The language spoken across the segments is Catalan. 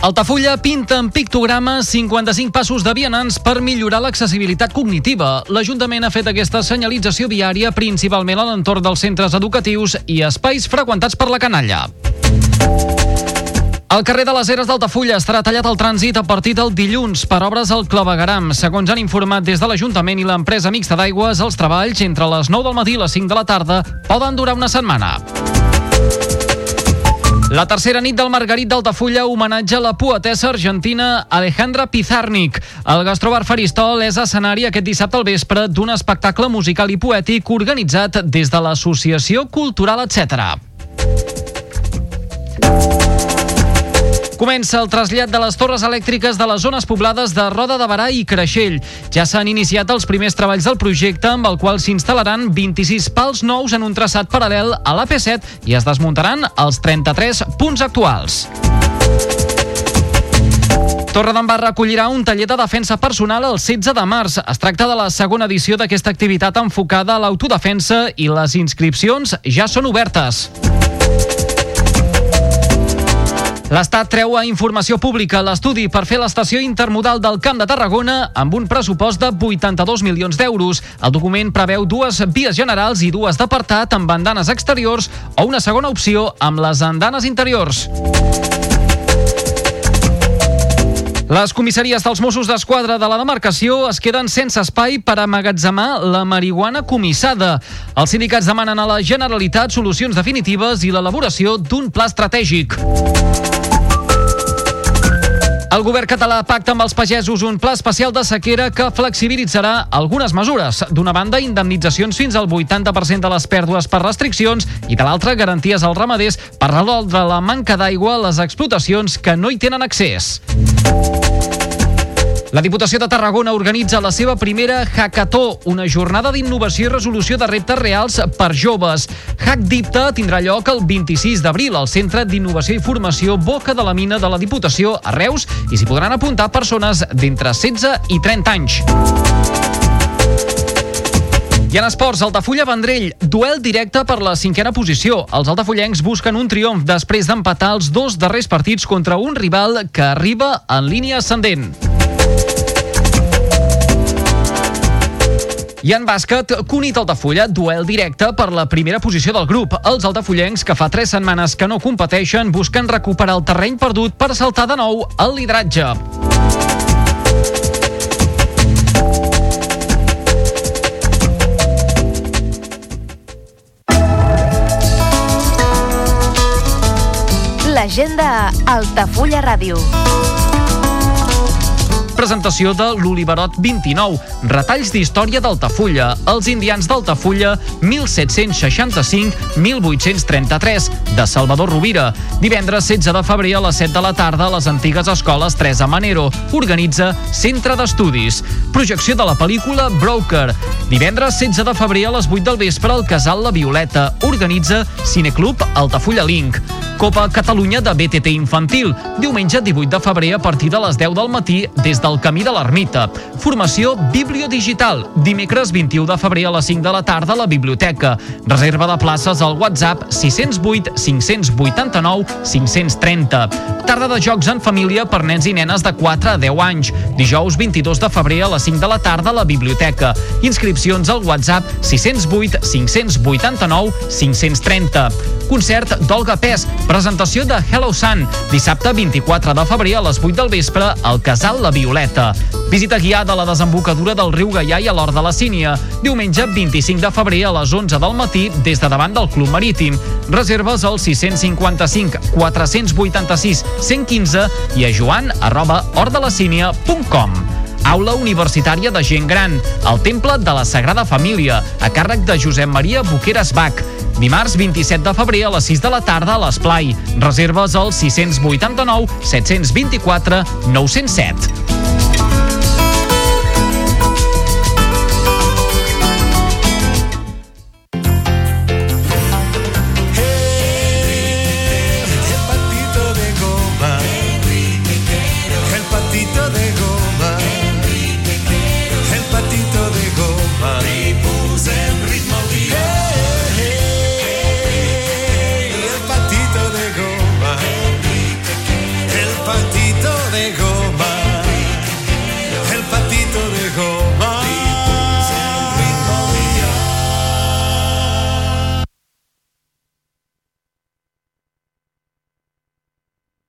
Altafulla pinta en pictogrames 55 passos de vianants per millorar l'accessibilitat cognitiva. L'Ajuntament ha fet aquesta senyalització viària principalment a l'entorn dels centres educatius i espais freqüentats per la canalla. El carrer de les Eres d'Altafulla estarà tallat al trànsit a partir del dilluns per obres al clavegaram. Segons han informat des de l'Ajuntament i l'empresa mixta d'aigües, els treballs entre les 9 del matí i les 5 de la tarda poden durar una setmana. La tercera nit del Margarit d'Altafulla homenatja la poetessa argentina Alejandra Pizarnik. El Gastrobar Faristol és escenari aquest dissabte al vespre d'un espectacle musical i poètic organitzat des de l'Associació Cultural Etc. Comença el trasllat de les torres elèctriques de les zones poblades de Roda de Barà i Creixell. Ja s'han iniciat els primers treballs del projecte amb el qual s'instal·laran 26 pals nous en un traçat paral·lel a l'AP7 i es desmuntaran els 33 punts actuals. Torredembarra acollirà un taller de defensa personal el 16 de març. Es tracta de la segona edició d'aquesta activitat enfocada a l'autodefensa i les inscripcions ja són obertes. L'Estat treu a informació pública l'estudi per fer l'estació intermodal del Camp de Tarragona amb un pressupost de 82 milions d'euros. El document preveu dues vies generals i dues d'apartat amb bandanes exteriors o una segona opció amb les andanes interiors. Les comissaries dels Mossos d'Esquadra de la demarcació es queden sense espai per amagatzemar la marihuana comissada. Els sindicats demanen a la Generalitat solucions definitives i l'elaboració d'un pla estratègic. El govern català pacta amb els pagesos un pla especial de sequera que flexibilitzarà algunes mesures. D'una banda, indemnitzacions fins al 80% de les pèrdues per restriccions i de l'altra, garanties als ramaders per resoldre la manca d'aigua a les explotacions que no hi tenen accés. La Diputació de Tarragona organitza la seva primera Hackató, una jornada d'innovació i resolució de reptes reals per joves. Hack Dipta tindrà lloc el 26 d'abril al Centre d'Innovació i Formació Boca de la Mina de la Diputació a Reus i s'hi podran apuntar persones d'entre 16 i 30 anys. I en esports, Altafulla Vendrell, duel directe per la cinquena posició. Els altafullencs busquen un triomf després d'empatar els dos darrers partits contra un rival que arriba en línia ascendent. I en bàsquet, Cunit Altafulla, duel directe per la primera posició del grup. Els altafullencs, que fa tres setmanes que no competeixen, busquen recuperar el terreny perdut per saltar de nou al lideratge. L'agenda Altafulla Ràdio. Presentació de l'Oliverot 29, retalls d'història d'Altafulla, els indians d'Altafulla 1765-1833, de Salvador Rovira. Divendres 16 de febrer a les 7 de la tarda a les antigues escoles Teresa Manero. Organitza Centre d'Estudis. Projecció de la pel·lícula Broker. Divendres 16 de febrer a les 8 del vespre al Casal La Violeta. Organitza Cineclub Altafulla Link. Copa Catalunya de BTT Infantil. Diumenge 18 de febrer a partir de les 10 del matí des del Camí de l'Ermita. Formació Bibliodigital. Dimecres 21 de febrer a les 5 de la tarda a la biblioteca. Reserva de places al WhatsApp 608 589 530. Tarda de jocs en família per nens i nenes de 4 a 10 anys. Dijous 22 de febrer a les 5 de la tarda a la biblioteca. Inscripcions al WhatsApp 608 589 530. Concert d'Olga Pes. Presentació de Hello Sun. Dissabte 24 de febrer a les 8 del vespre al Casal La Violeta. Visita guiada a la desembocadura del riu Gaià i a l'Hort de la Sínia. Diumenge 25 de febrer a les 11 del matí des de davant del Club Marítim. Reserves al 655 486 115 i a joan arroba hortdelacínia.com. Aula Universitària de Gent Gran, al Temple de la Sagrada Família, a càrrec de Josep Maria Boqueras Bach. Dimarts 27 de febrer a les 6 de la tarda a l'Esplai. Reserves al 689 724 907.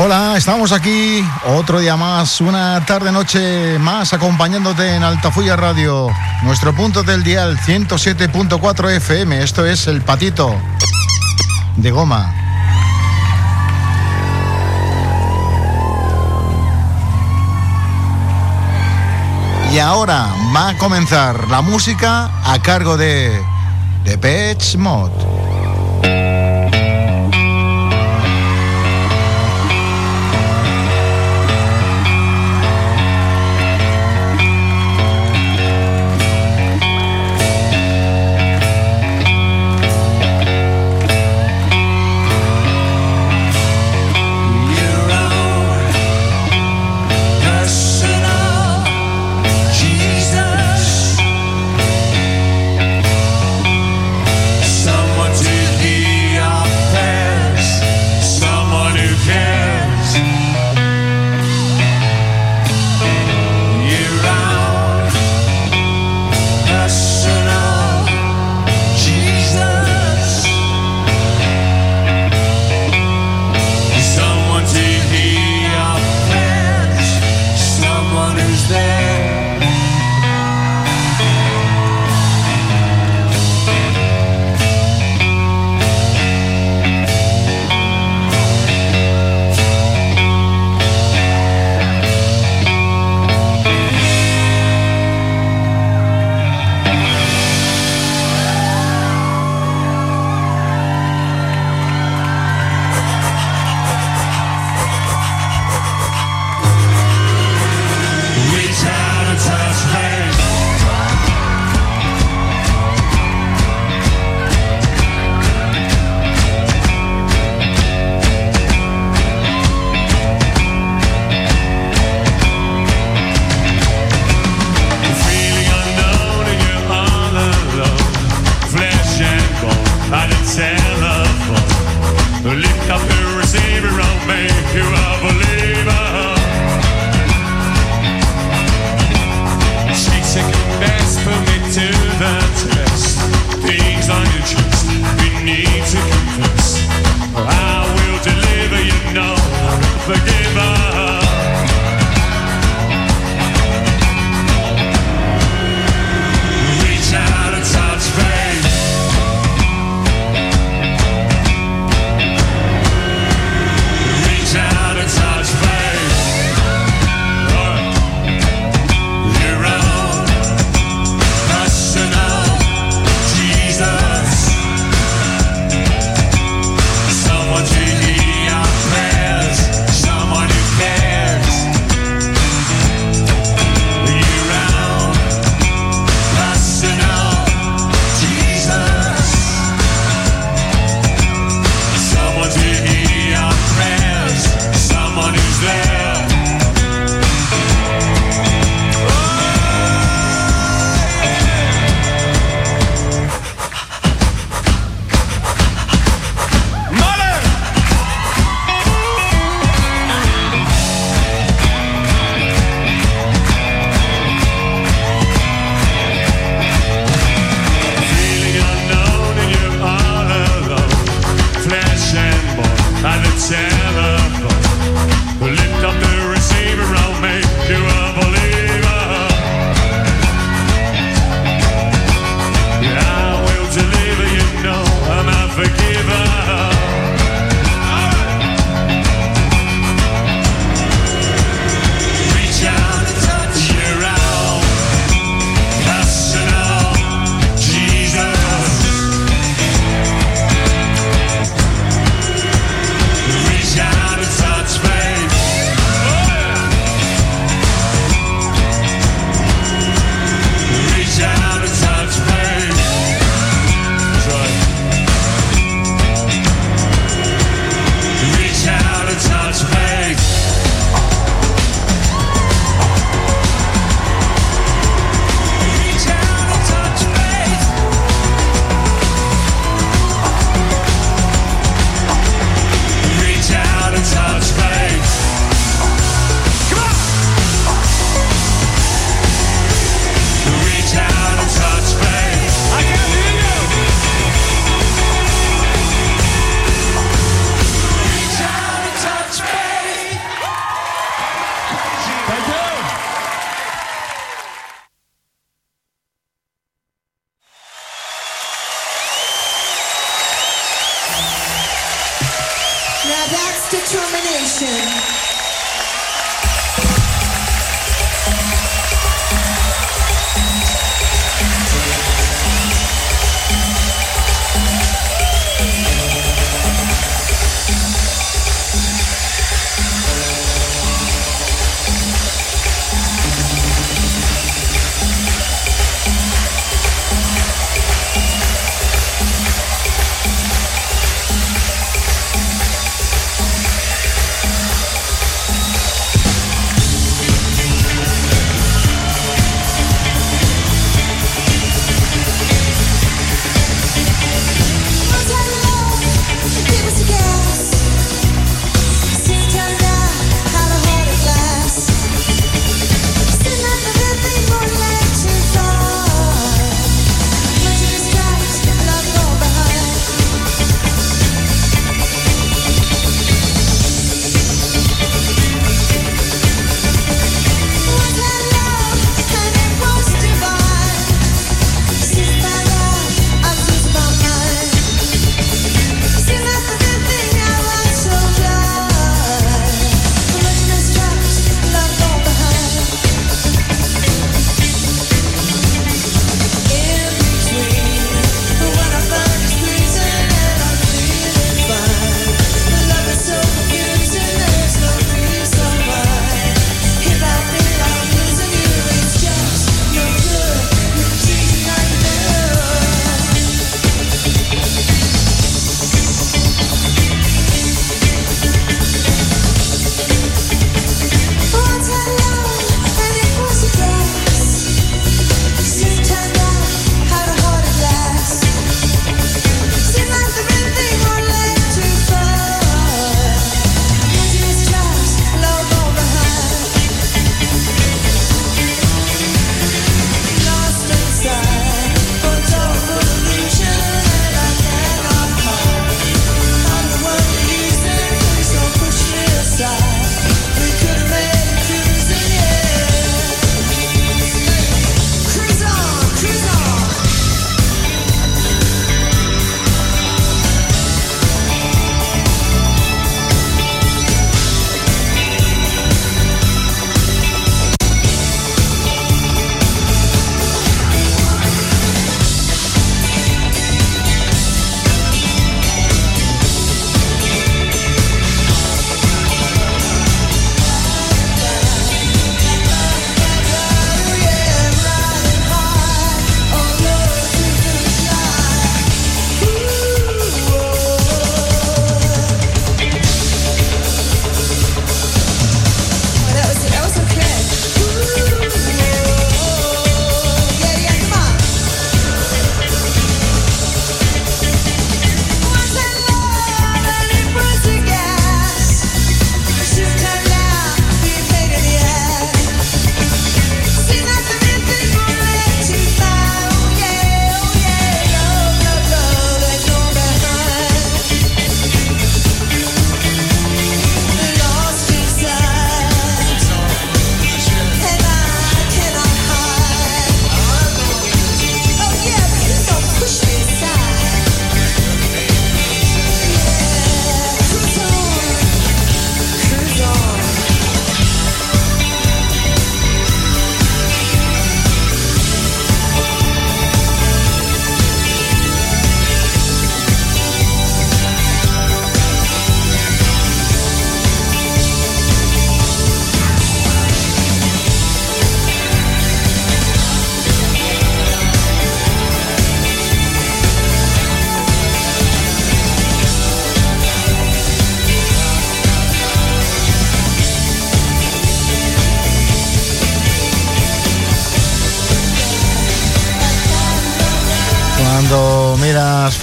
Hola, estamos aquí otro día más, una tarde-noche más acompañándote en Altafulla Radio, nuestro punto del dial 107.4 FM. Esto es el patito de goma. Y ahora va a comenzar la música a cargo de The Pets Mod.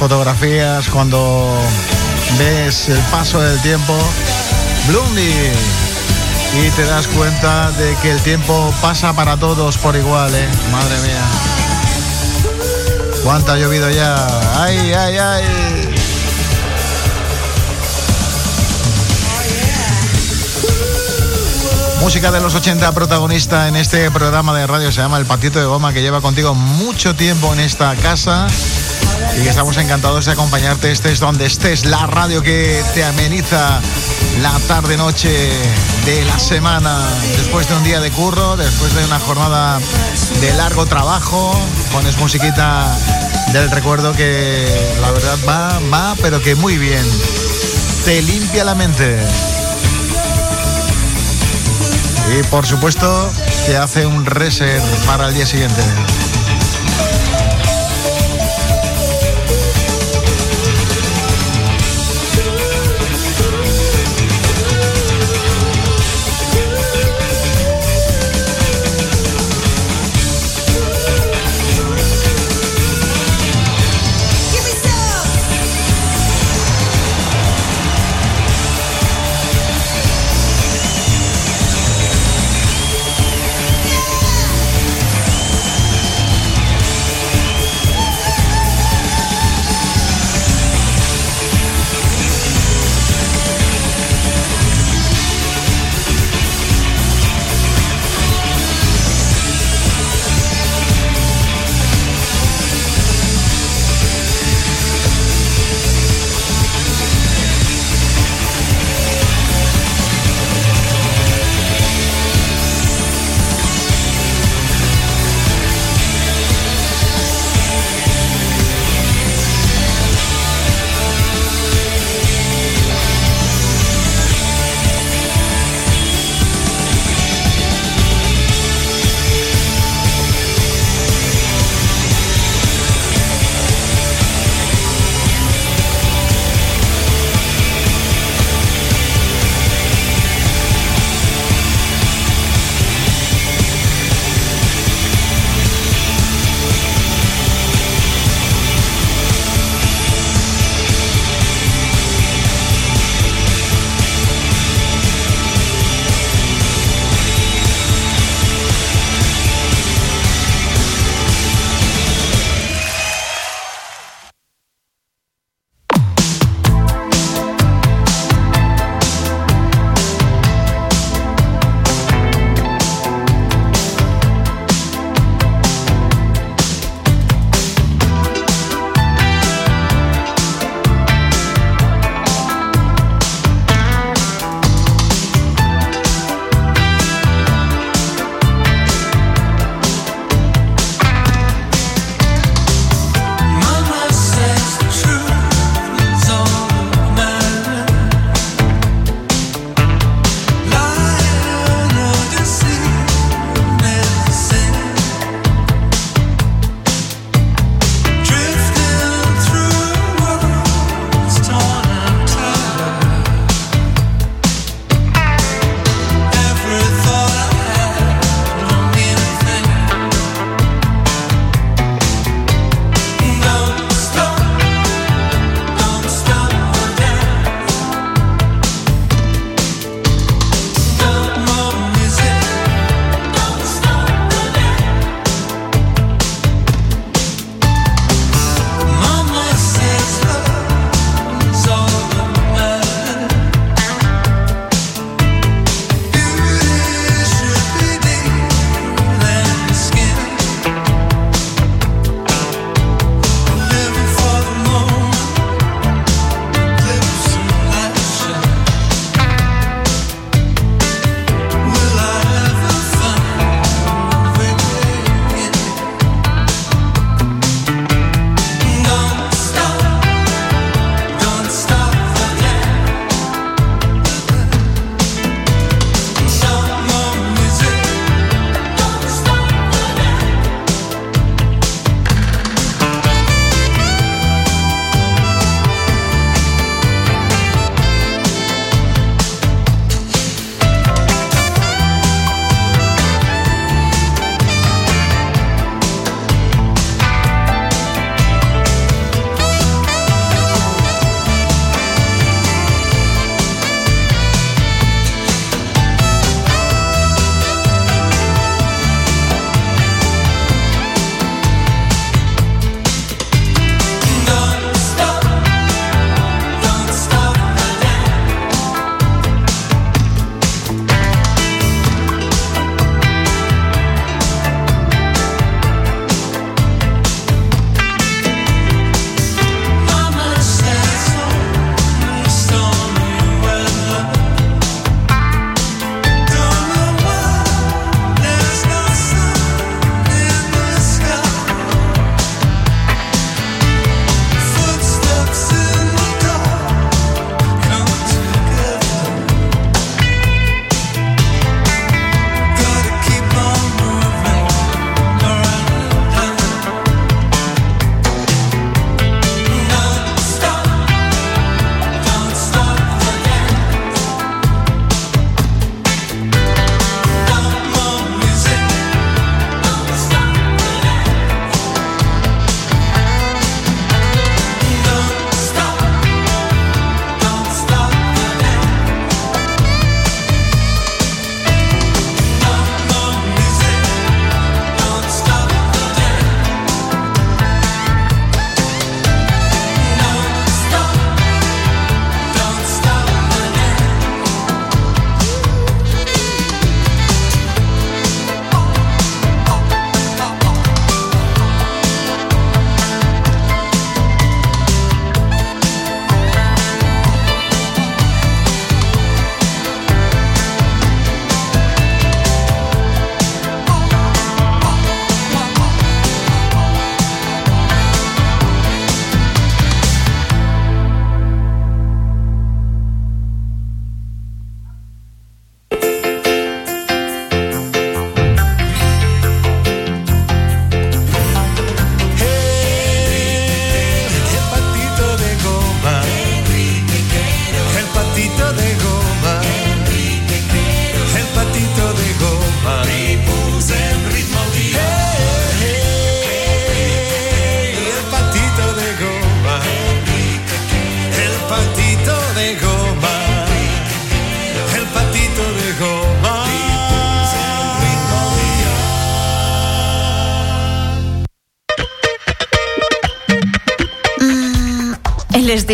Fotografías, cuando ves el paso del tiempo, Blondie, y te das cuenta de que el tiempo pasa para todos por igual, ¿eh? Madre mía. ¿Cuánto ha llovido ya? ¡Ay, ay, ay! Música de los 80 protagonista en este programa de radio se llama El Patito de Goma que lleva contigo mucho tiempo en esta casa y estamos encantados de acompañarte estés donde estés, la radio que te ameniza la tarde-noche de la semana, después de un día de curro, después de una jornada de largo trabajo, pones musiquita del recuerdo que la verdad va, va, pero que muy bien, te limpia la mente. Y por supuesto te hace un reset para el día siguiente.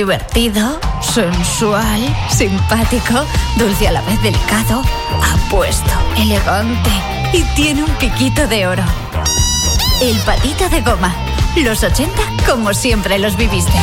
Divertido, sensual, simpático, dulce a la vez delicado, apuesto, elegante y tiene un piquito de oro. El patito de goma. Los 80 como siempre los viviste.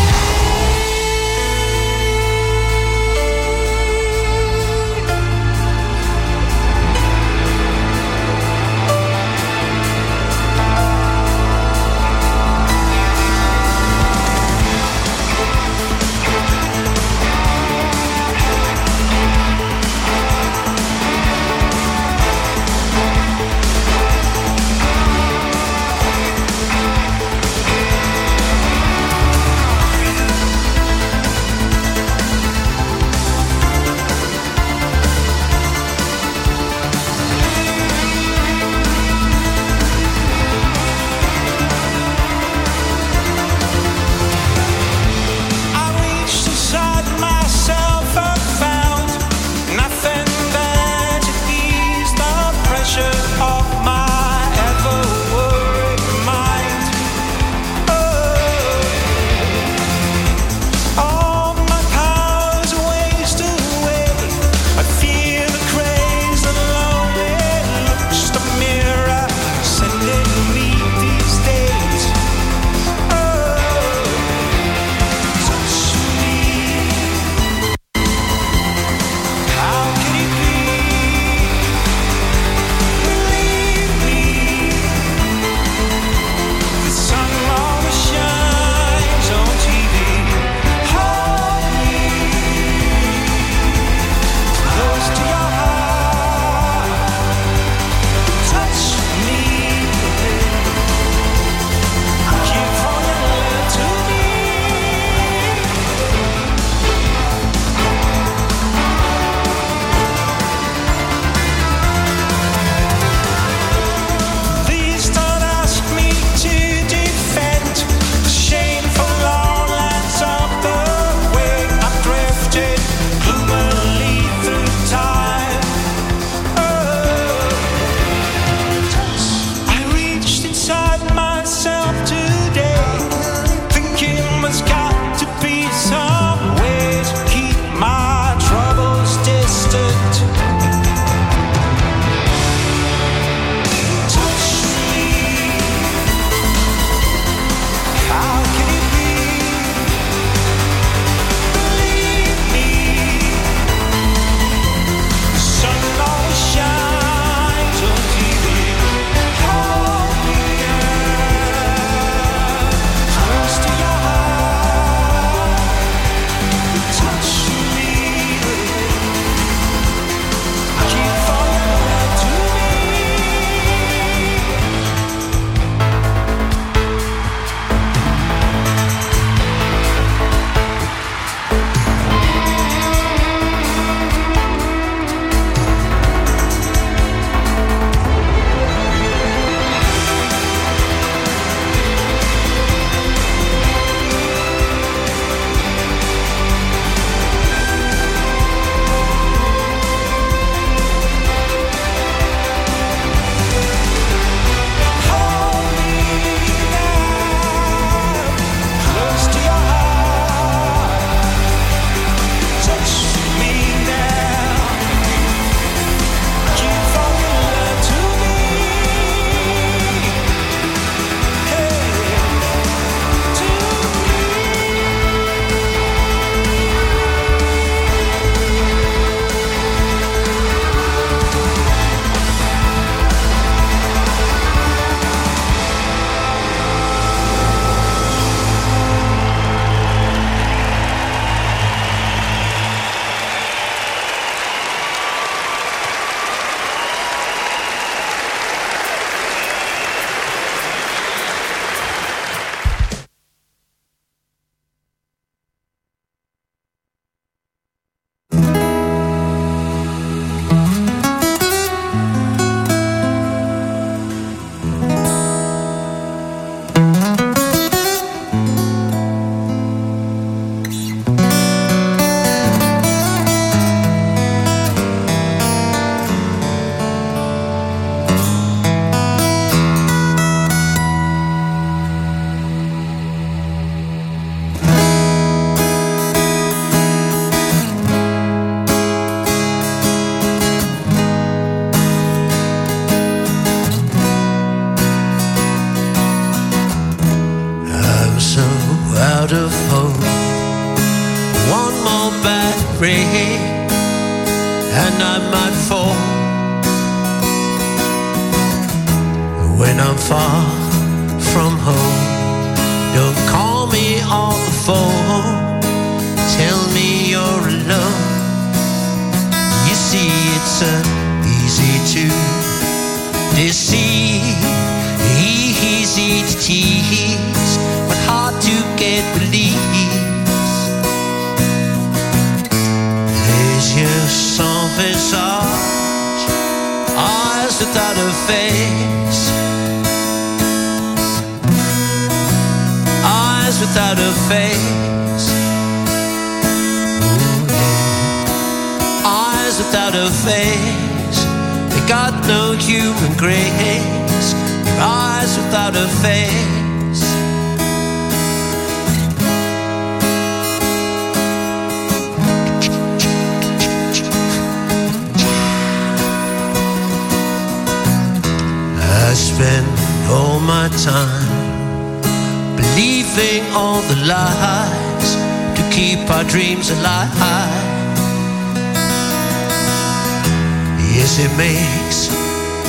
Yes, it makes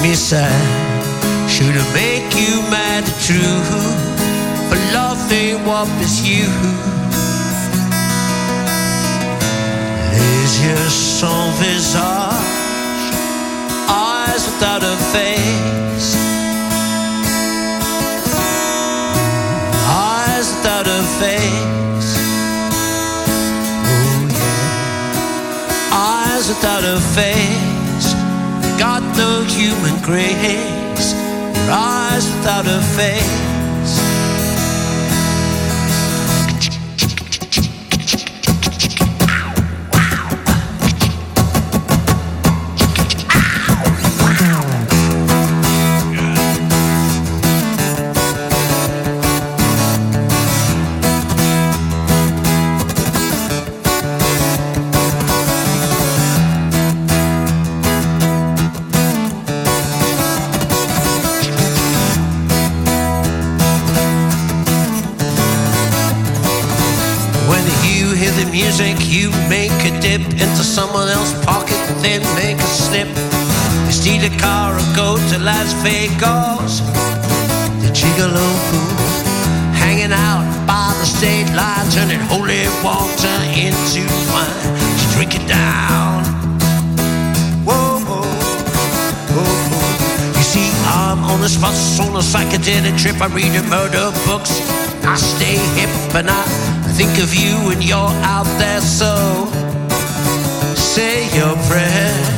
me sad. Should it make you mad true But loving what is you? Les yeux sans visage, eyes without a face. Eyes without a face. Oh yeah. Eyes without a face. No human grace. Your eyes without a face. Water into wine. Just drink it down. Whoa, whoa, whoa. You see, I'm on this bus on a psychedelic trip. I read the murder books. I stay hip and I think of you when you're out there. So say your prayers.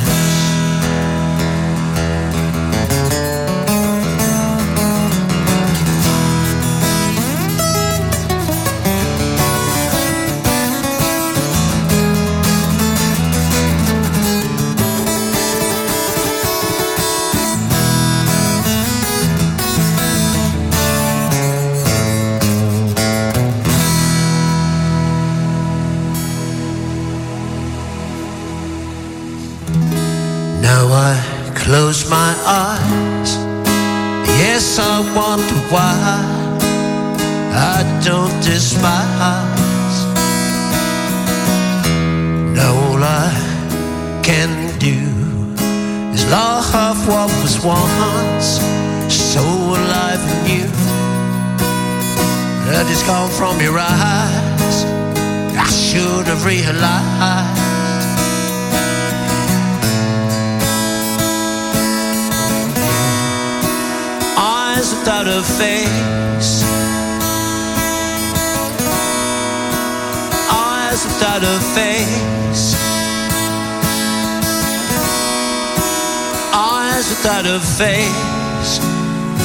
A face.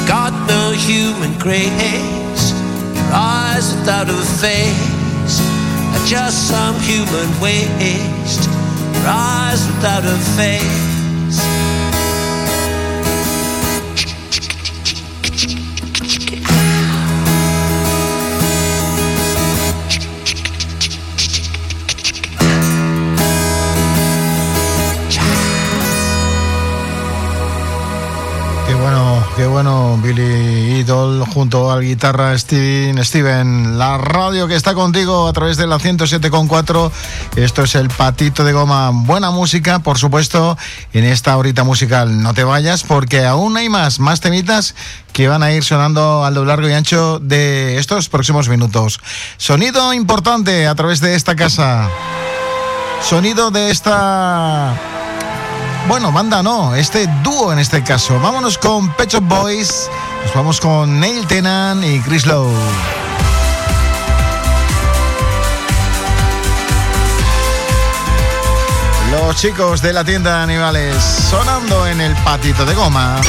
Got no human grace. Your eyes without a face are just some human waste. Your eyes without a face. Billy Idol junto al guitarra Steven, Steven, la radio que está contigo a través de la 107.4. Esto es el patito de goma. Buena música, por supuesto, en esta horita musical. No te vayas porque aún hay más, más temitas que van a ir sonando a lo largo y ancho de estos próximos minutos. Sonido importante a través de esta casa. Sonido de esta bueno, banda no, este dúo en este caso. Vámonos con Pet Boys, nos vamos con Neil Tennant y Chris Lowe. Los chicos de la tienda de animales sonando en el patito de goma.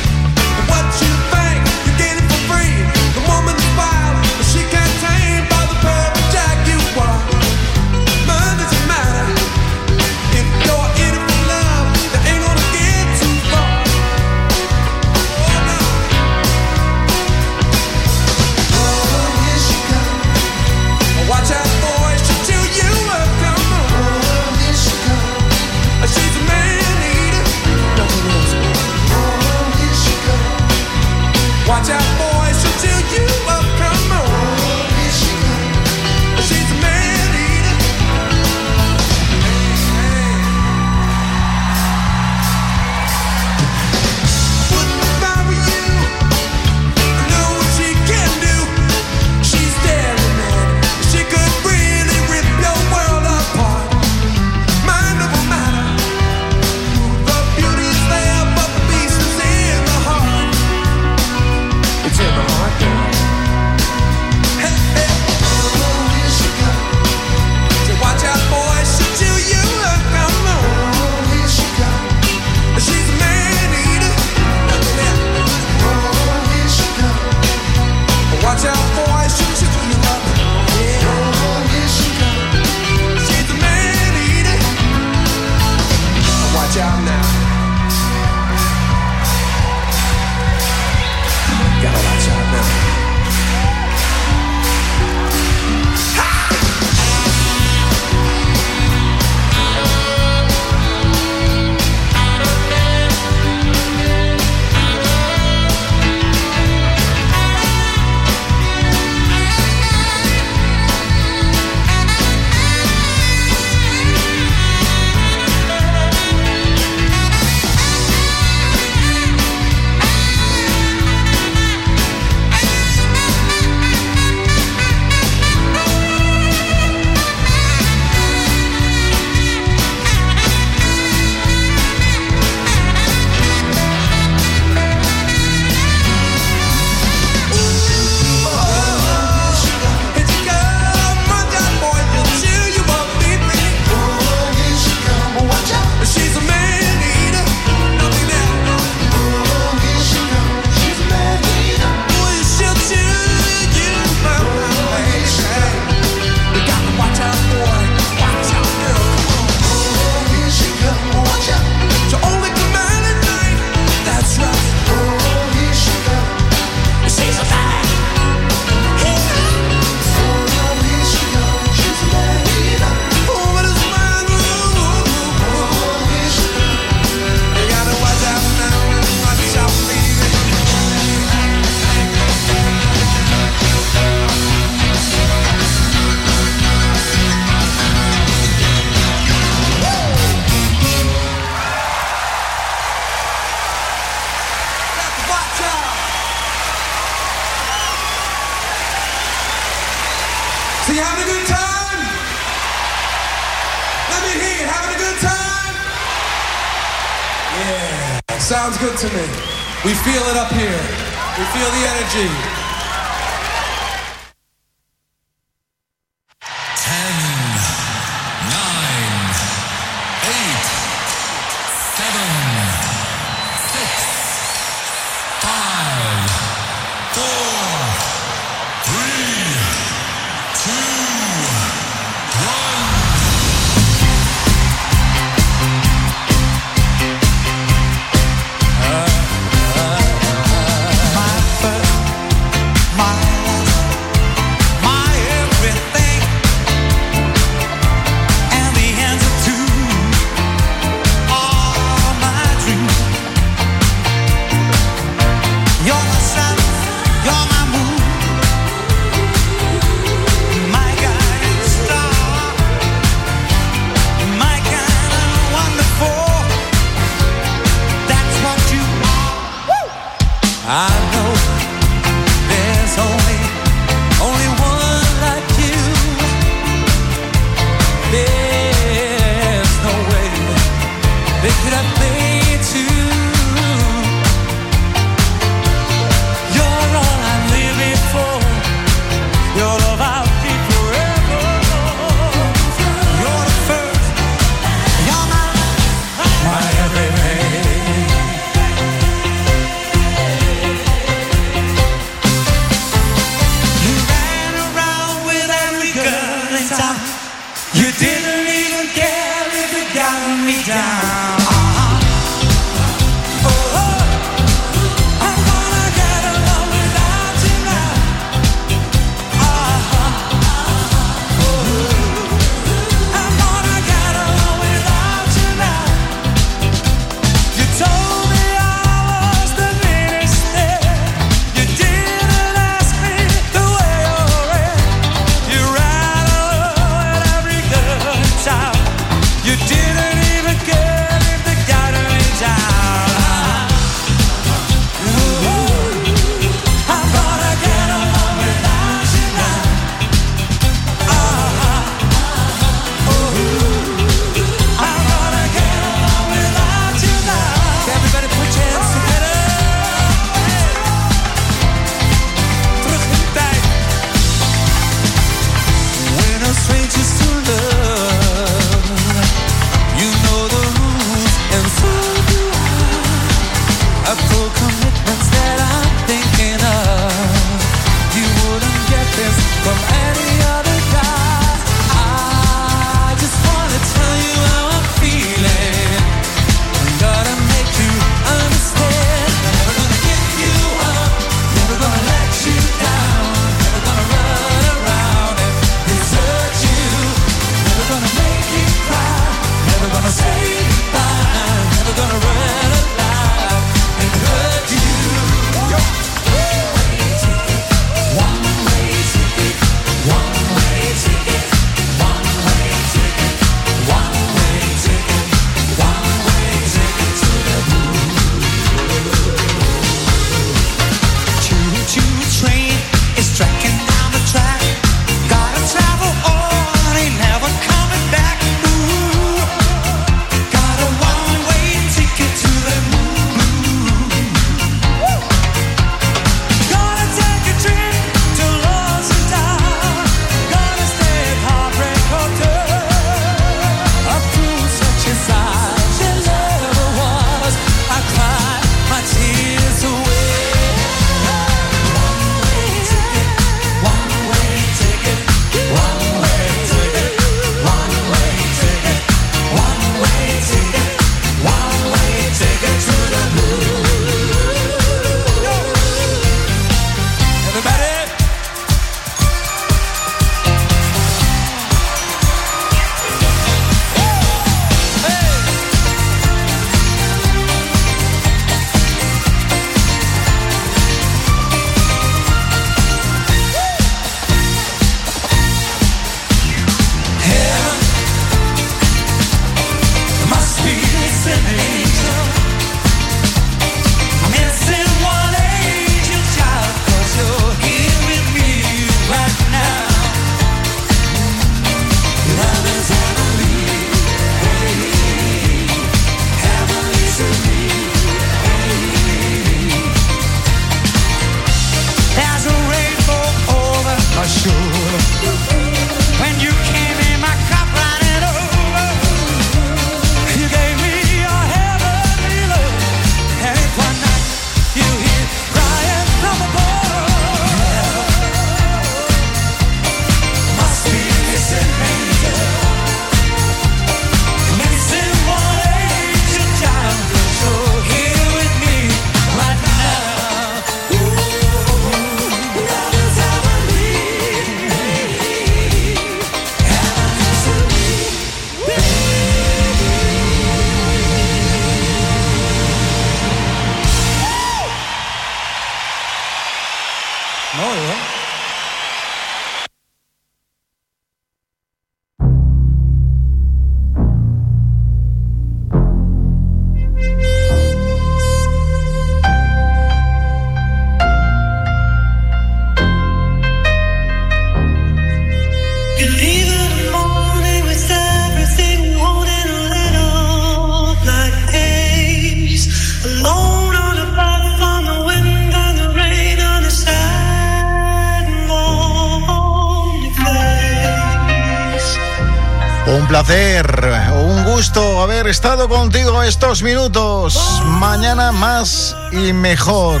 un gusto haber estado contigo estos minutos. Mañana más y mejor.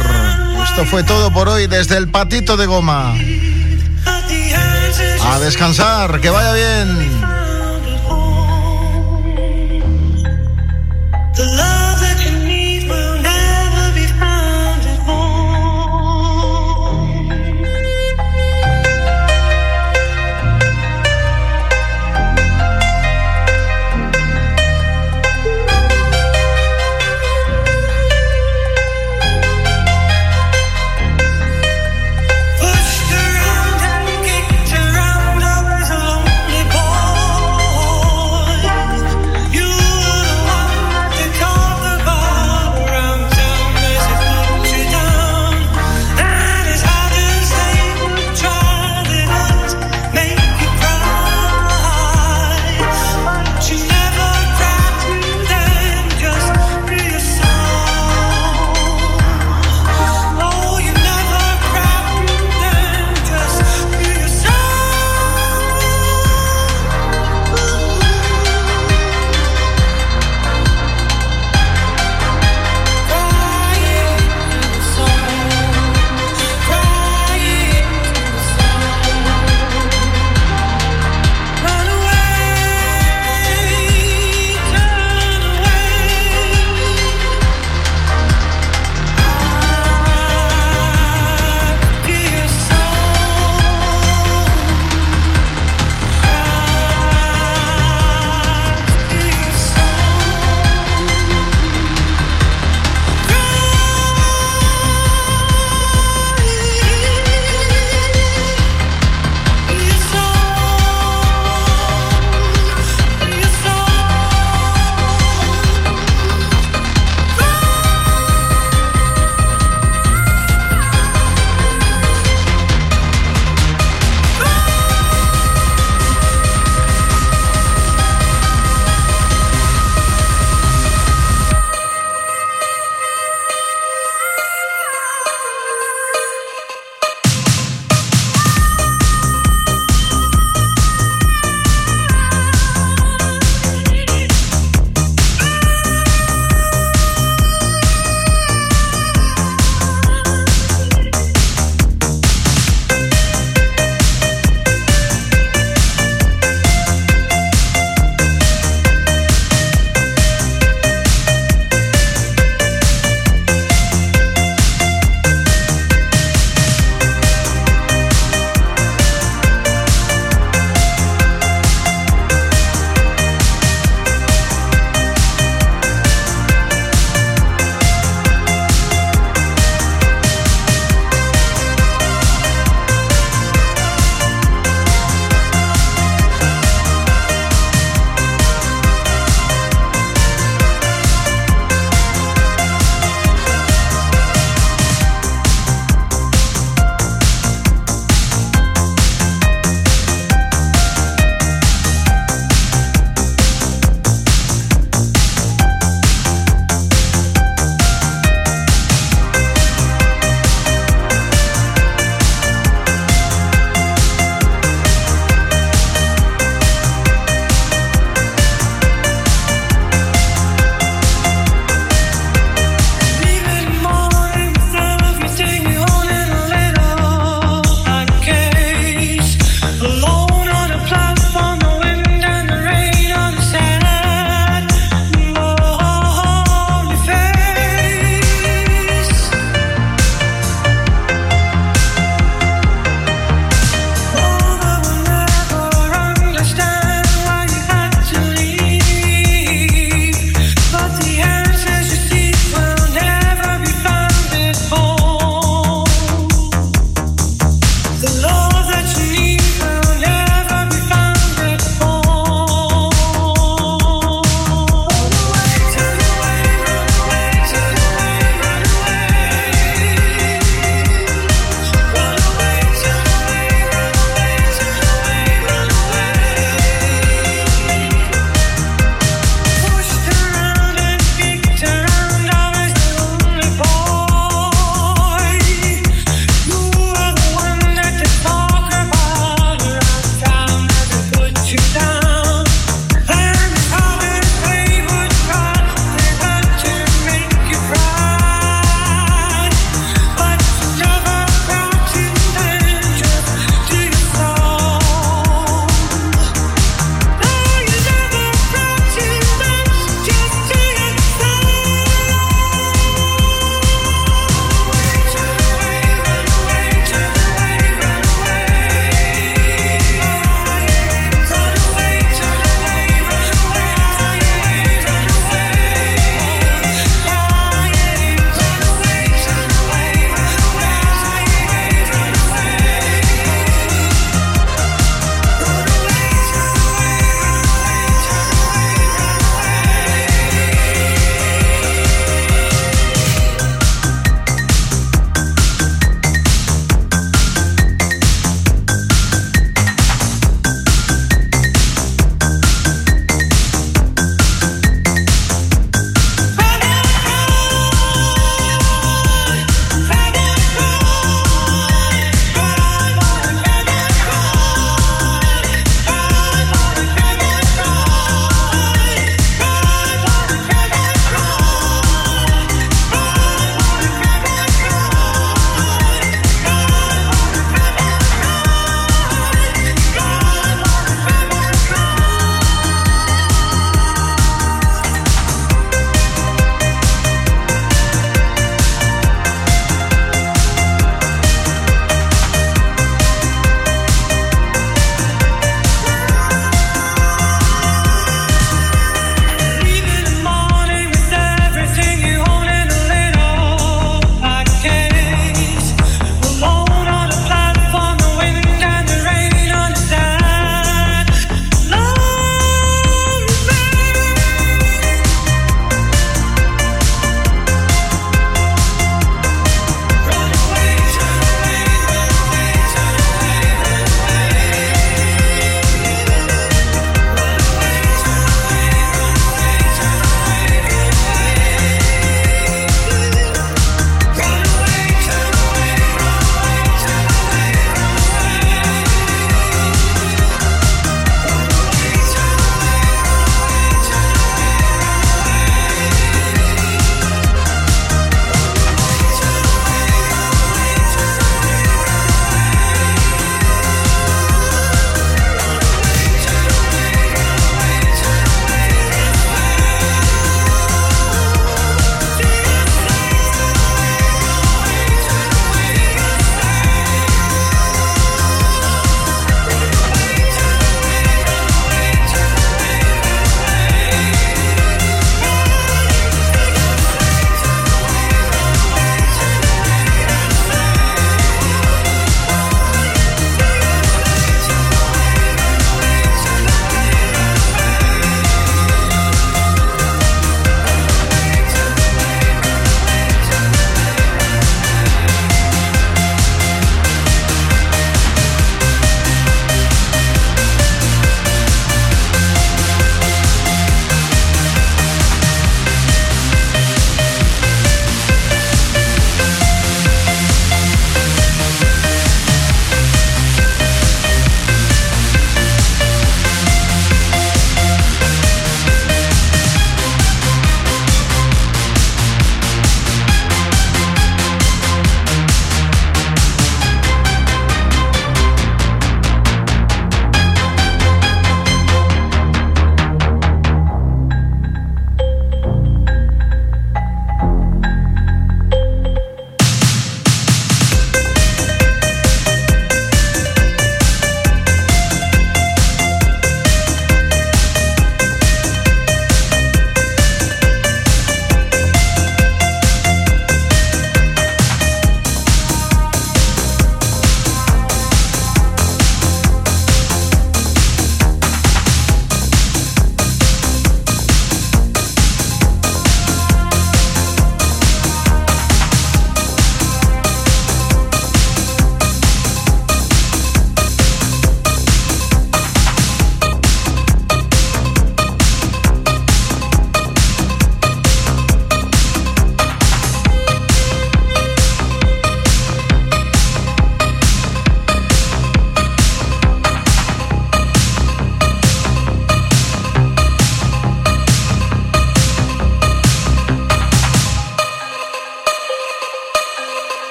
Esto fue todo por hoy desde el patito de goma. A descansar, que vaya bien.